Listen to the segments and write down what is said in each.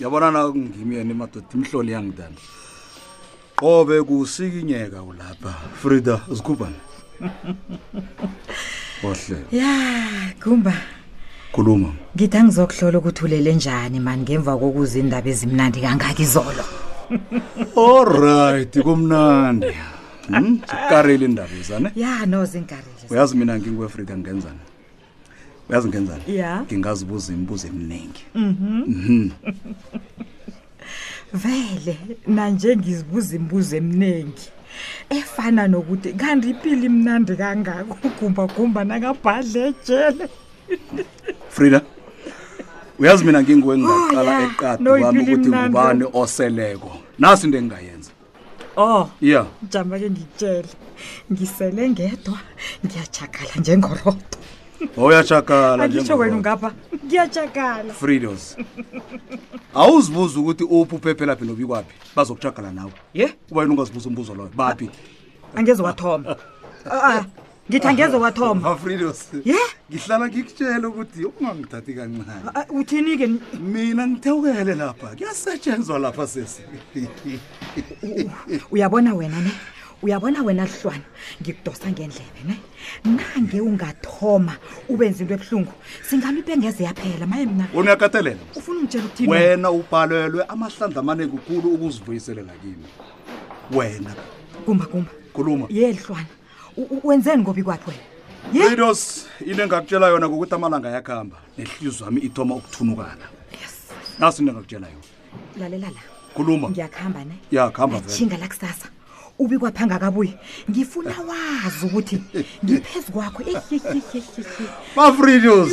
yabona na kungimi yena imadoda imhloli yangidana qobe kusikinyeka ulapha frida zikhubhani ohle ya gumba khuluma ngithi angizokuhlola ukuthi ulele njani mani ngemva kokuza indaba ezimnandi kangaka izolo olright kumnandi Hmm? zikukareli indaba izane ya no zinkarile uyazi mina ngingwefrida ngenzani uyazi ngenzani ya ngingazibuza imibuzo eminingi Mhm. vele nanje ngizibuza imibuzo eminingi efana nokuthi kanti ipilo imnandi kangako ugumbagumba nakabhadle ejele frida uyazi mina nginguwe ngingaqala Oh, yeah. eqadi No, kwami ipilo ukuthi imnandi. ngubani oseleko nasi into engingayenza Oh, ya jama ke ngitshele. Ngisele ngedwa, ngiyajakala njengorodo. oyajakala Angitsho wena ungapha. Ngiyajakala. freedos awuzibuza ukuthi uphi uphephelaphi nobikwaphi bazokujakala nawe Ye, uba yena ungazibuza umbuzo loyo baphi angeze wathoma. Ah, ah, ngithi angeze wathoma bafridos ye ngihlala ngikutshela ukuthi ungangithathi kancane Ah, ah, uthini-ke ni- mina ngithewukele lapha kuyasetshenzwa lapha sesi uyabona wena ne uyabona wena hlwana ngikudosa ngendlebe ne nange ungathoma ubenza into ebuhlungu singami ibengeze yaphela maye mna unakatelela ufuna ungitshela ukuthini wena ubhalelwe amahlandla amaningi kukhulu ukuzibuyiselela kimi wena kumba kumba khuluma ye hlwana wenzeni ngobi kwakhe wena idos into engakutshela yona ngokuthi amalanga yakuhamba nehlizo wami ithoma ukuthunukana naso into engakutshela yona lalela la khuluma ngiyakuhamba ne ya kuhamba shinga la kusasa ubikwapha ngakabuyi ngifuna wazi ukuthi ngiphezu kwakho bafridos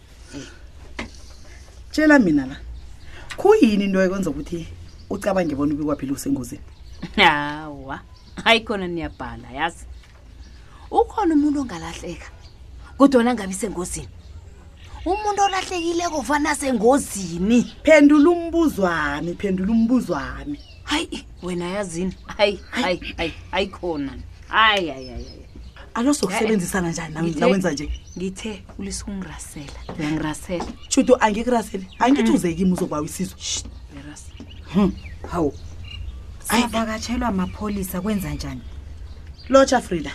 tshela mina la khuyini into ekwenza ukuthi ucabange bona ubikwaphela usengozini hawa hayi khona niyabhala yazi ukhona umuntu ongalahleka kodwana ngabi sengozini umuntu olahlekileko fana sengozini phendula umbuzwami phendula umbuzwami hayi wena yazini hayi hayi hayi hayi khona hayi hayi hayi hayi. alo sokusebenzisana njani nawe- Ngithe- nawenza nje ngithe ulisa ungirasela uyangirasela tshudo angikurasele angithi uzekimi uzokubawa isizo Hmm. hawu savakatshelwa amapholisa kwenza njani lotsha frida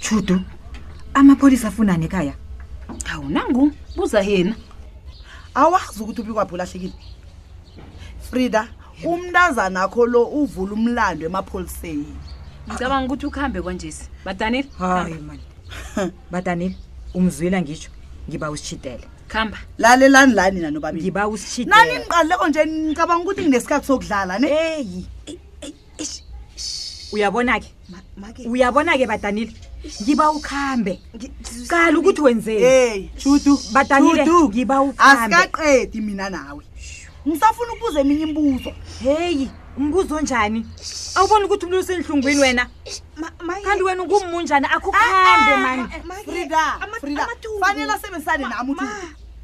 tshudu amapholisa afunani ekhaya hawu nangu buza yena awazi ukuthi ubikwaphi ulahlekile frida umntazana akho lo uvula umlando emapholiseni ngicabanga ukuthi ukuhambe kwanjesi badanile hayi mani badanile umzwila ngisho ngiba usitshidele khamba lalelani la nina nobabili ngiba usitshidele nani niqalileko nje ngicabanga ukuthi nginesikhathi sokudlala ne eyi uyabona-ke uyabona-ke badanile ngiba ukhambe qala ukuthi wenzeni judu badanile ngiba ukhambe asikaqedi mina nawe ngisafuna ukubuza eminye imibuzo heyi umbuzo njani awubona ukuthi umntu usenhlungwini wena kanti wena ungumunjani akhuhambe ah, ah, ah, manifrida fanele asebenzisane nami uthi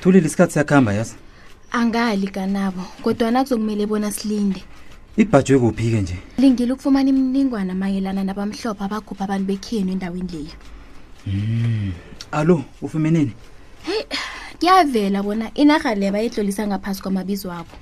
thulile isikhathi siyakuhamba yazi angali kanabo kodwana kuzokumele bona silinde ibhajwe kuphi-ke nje lingile ukufumana imininingwana mayelana nabamhlophe abagubha abantu bekhiyenu endaweni leya mm. alo ufumeneni heyi kuyavela bona inarha le bayitlolisa ngaphasi kwamabizo wabo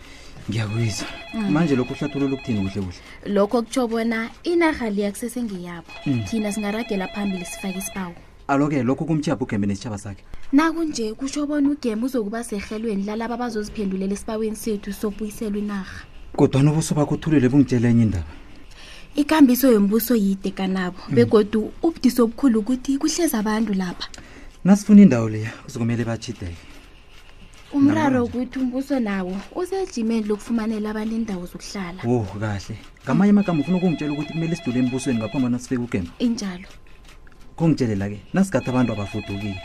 ngiyakuyisa mm. manje lokhu uhlathulula ukuthini kuhle kuhle lokho kutsho bona inarha liya kusesengeyabo mm. thina singaragela phambili sifake isibawo alo-ke lokhu kumtyabha ugembe nesitshaba sakhe nakunje kusho bona ugembe uzokuba serhelweni lalaba abazoziphendulela esibaweni sethu sobuyiselwa inarha kodwana ubuso bakho uthulile bungitshela enye indaba ikambiso yombuso yide kanabo mm. begodu ubudisi obukhulu ukuthi kuhlezi abantu lapha nasifuna indawo leya kuzokumele batshideke umraro ukuthi umbuso nawo usejimeni lokufumanela abantu indawo zokuhlala wo oh, kahle ngamanye amagama ufuna ukungitshela ukuthi kumele sidule embusweni ngaphambi kona sifike ukema injalo kungitshelela-ke nasigatha abantu abafudukile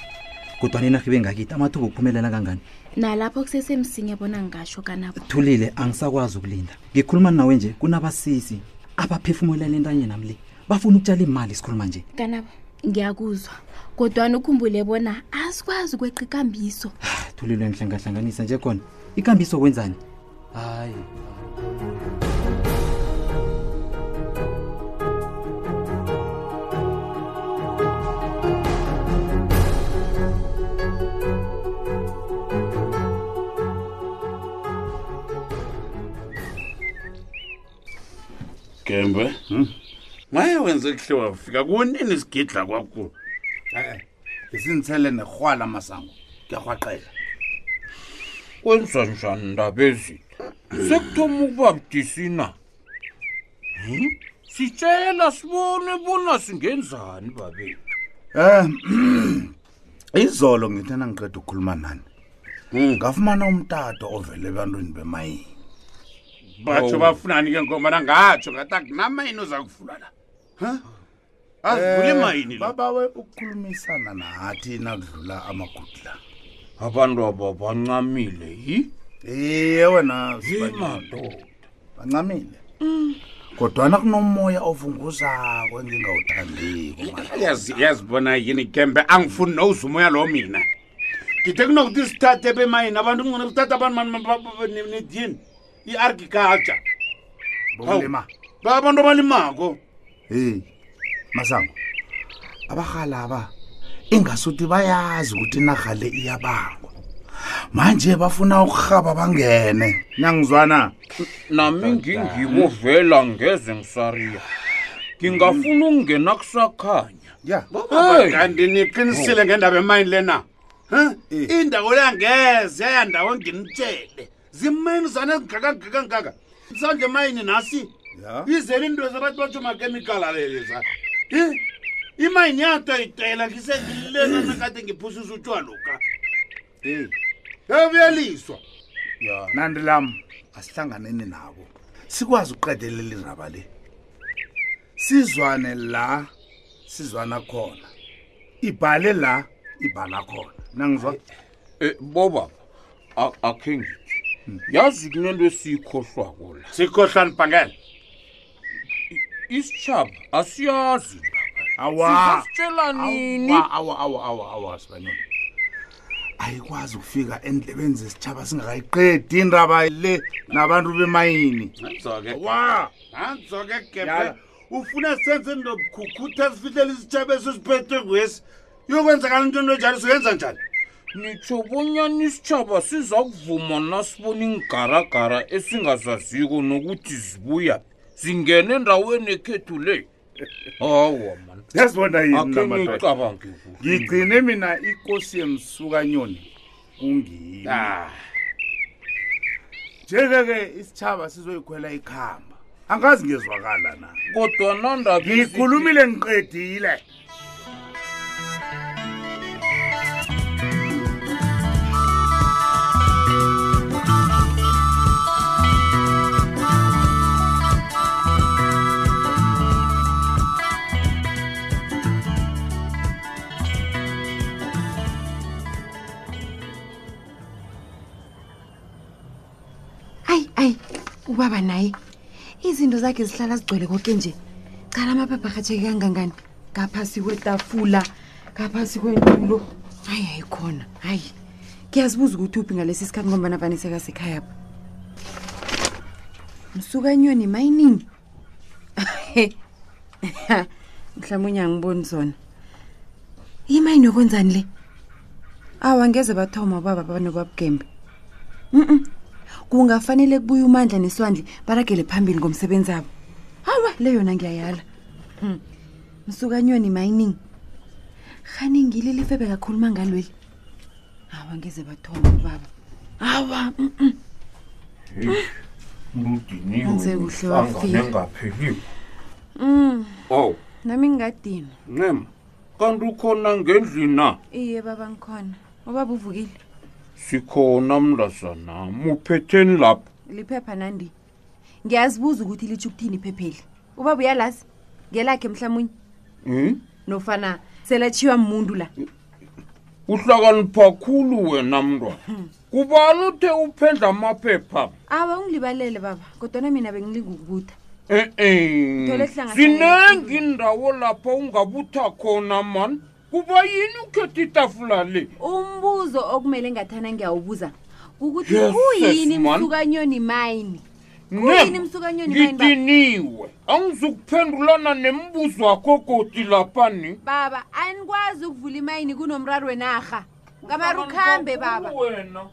kodwa nina hibe ngakithi amathuba okuphumelela kangani nalapho kusesemsinya bona ngingasho kanabo thulile angisakwazi ukulinda ngikhuluma nawe nje kunabasisi abaphefumulele entanyeni nami le bafuna ukutshela imali sikhuluma nje kanabo ngiyakuzwa kodwana ukhumbule bona asikwazi ukweqa ikambiso ah, thulilwe ngihlangahlanganisa nje khona ikambiso kwenzani hayi gembe hmm? maye wenze kuhle wafika kunini isigidla kwakulo e-e ngisindisele nerhwala amasango ngiyarhwaqela kwenza njani ndabezitha sekuthoma ukuba budisina hmm? sitshela sibone bona singenzani babethu um izolo ngithe nangiqeda ukukhuluma nani hmm. ngafumana umtato ovele ebantwini bemayini batsho oh. bafunani ke ngoma nangatsho ngathi akunamayini oza kuvula la azivule eh, imayini babawe ukukhulumisana nathi nakudlula amagudu la abantu abo bancamile yi iye wena simadoda bancamile mm. kodwana kunomoya ovunguzako engingawuthandikoyazibona yini kembe angifuni nowuza umoya lo mina ngithe kunokuthi sithathe bemayini abantu kungona kuthatha abantumaniyini i-agriculture abantu abalimako heyi masango abarhalaba ingasuthi bayazi ukuthi inarha le iyabangwa manje bafuna ukurhaba bangene nangizwana nami ngingikuvela ngeze ngisariya ngingafuna ukungena kusakhanya ya Hey! kanti niqinisile ngendaba emayini lena Huh? indawo le angeze yayandawo nginitshele zimayini zane ngakangakangaka isandla emayini nasi ya izele into zabantu batsho makemikala leleza i imayini yatoyitela ngisengililena nakade ngiphusisa utshwaloka eyi ebuyeliswa ya nandi lam asihlanganeni nabo sikwazi ukuqedelela indaba le sizwane la sizwana khona ibhale la ibhala khona nangizwa Eh, bobaba a- akhengi yazi kunento esiyikhohlwako la sikhohlwani bhangela isitshaba asiyazi awa sizositshela nini Awa, awa awa awa awa sibanini ayikwazi ukufika endlebeni zesitshaba singakayiqedi indaba le nabantu bemayini Ngizwa-ke. wa ngizwa-ke Yala. gebhe ufuna senze nobukhukhutha sifihlele isitshaba esisiphethwe kwesi iyokwenzakala into nto njalo soyenza njani nitsho bonyana isitshaba siza kuvuma nasibona iingaragara esingazaziko nokuthi zibuya zingene endaweni ekhethu le hawa man yasibona yini akhe ngicabange ngigcine mina ikosi yemsukanyoni ungimi ah. njeke-ke isitshaba sizoyikhwela ikhamba angazi ngezwakala na kodwa nondagikhulumile ngiqedile ayi ayi ubaba naye izinto zakhe zihlala zigcwele koke nje cala amaphapha rhatsheke kangangani ngaphasi kwetafula ngaphasi kwentulo hayi hayi khona hayi kuyazibuza ukuthi uphi ngalesi sikhathi ngombana vane sekasekhayapha msukanyoni mayiningi mhlawumbe unyangiboni zona imayini yokwenzani le awa ngeze bathoma ubaba banobabugembe mm kungafanele kubuye umandla neswandle baragele phambili ngomsebenzi abo hawa le yona ngiyayala hmm. msukanyoni mining khani ngililifebe kakhuluma ngalweli abangeze bathomba baba awa mm, mm. ludiniwe Enze kuhle mhlangane wafika. engapheliwe Mm, ow nami ngingadini ncema kanti ukhona ngendlini na iye baba ngikhona ubaba uvukile sikhona mntazanam uphetheni lapho liphepha nandi ngiyazibuza ukuthi litsho ukuthini iphepheli ubaba uyalazi ngelakhe mhlamunye Hmm? nofana selatshiywa muntu la uhlakanipha khulu wena mntwana kubani uthe uphendla amaphepha awa ungilibalele baba kodwana mina bengilingukubutha e-e Thole sihlangahlange. sinengi indawo lapho ungabutha khona mani kubayini ukhetha itafula le umbuzo okumele ngathana ngiyawubuza kukuthi Yeses, kuyini man. msukanyoni mayini kuyini msukanyoni mayini baba? ngidiniwe angizukuphendulana nembuzo wakho koti lapha ni baba anikwazi ukuvula imayini kunomraro wenarha ngamari ukhambe baba wena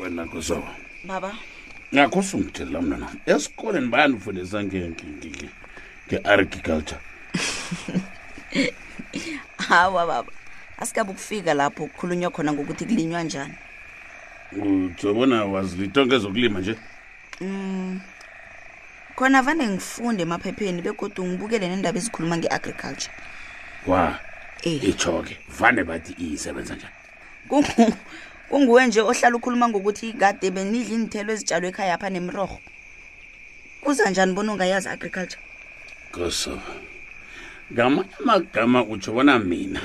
wena kuzoba baba nakho usungitshela mntwana esikoleni bayandifundisa nge-agriculture hawa baba asikabe ukufika lapho kukhulunywa khona ngokuthi kulinywa njani uzobona wazilitonke zokulima nje um khona vane ngifunde emaphepheni begodwa ngibukele nendaba ezikhuluma nge-agriculture wa itsho-ke vane bathi iyisebenza njani kunguwe nje ohlala ukhuluma ngokuthi kade benidla iinthelo ezitshalwe ekhaya pha nemirorho kuza njani bona ungayazi agriculture koso ngamanye amagama utsho bona mina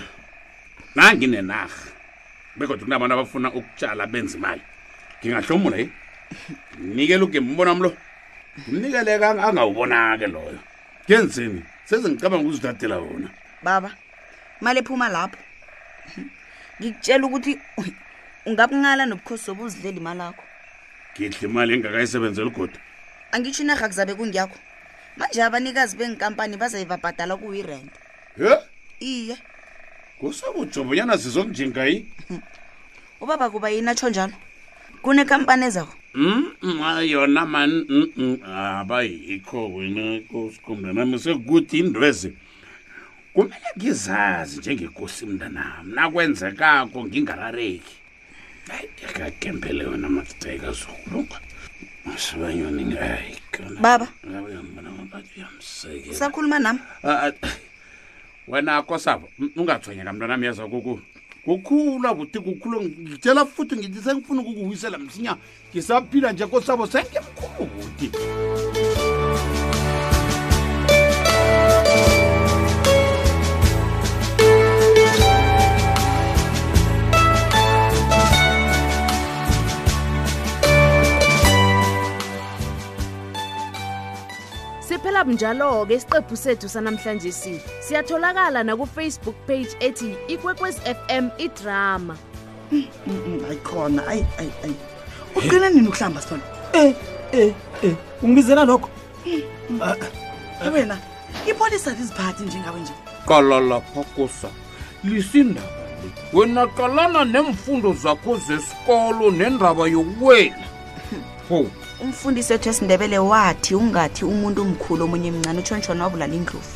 nanginenarha begodwa kunabantu abafuna ukutshala benza imali ngingahlomula yi nikela ugembe umbona wam lo ngimnikeleka angawubonake loyo ngenzeni sezingicabanga ukuzithathela wona baba imali ephuma lapho ngikutshela ukuthi ungakunqala nobukhosi sobuzidlela imali akho ngidla imali engakayisebenzeli goda angitsho inarha kuzabe kungiyakho manje abanikazi benkampani bazayibabhadala kuwirent ye iye kusakujobonyana zizonjingayi ubaba kuba yini atsho njalo kunekampani ezakho Mm, mm, ah, yona mani mm, abayikho wena kosikhumbula nami sekukuthi indwezi kumele ngizazi njengekosi mntanami nakwenzekako ngingarareki ekagembele wena mateka zokulunga baba usakhuluma nami ah, ah, wena kosabo ungathonyeka mntwanami yaza kuku kukhula buti kukhula ngitshela futhi ngithi sengifuna ukukuwisela msinya ngisaphila nje kosabo sengimkhumuti siphela bunjalo-ke isiqephu sethu sanamhlanje si siyatholakala nakufacebook page ethi ikwekwez fm idrama ayikhona ayi ayi ayi uqina nini ukuhlamba sithole Eh, eh, eh. Ungibizela lokho. Ah, Eh, wena ipolisa liziphathi njengawe nje qala lapha kosa lisindaba le wena qalana neemfundo zakho zesikolo nendaba yokuwela ho umfundisi wethu esindebele wathi ungathi umuntu omkhulu omunye mncane utshonshona wabulala indlovu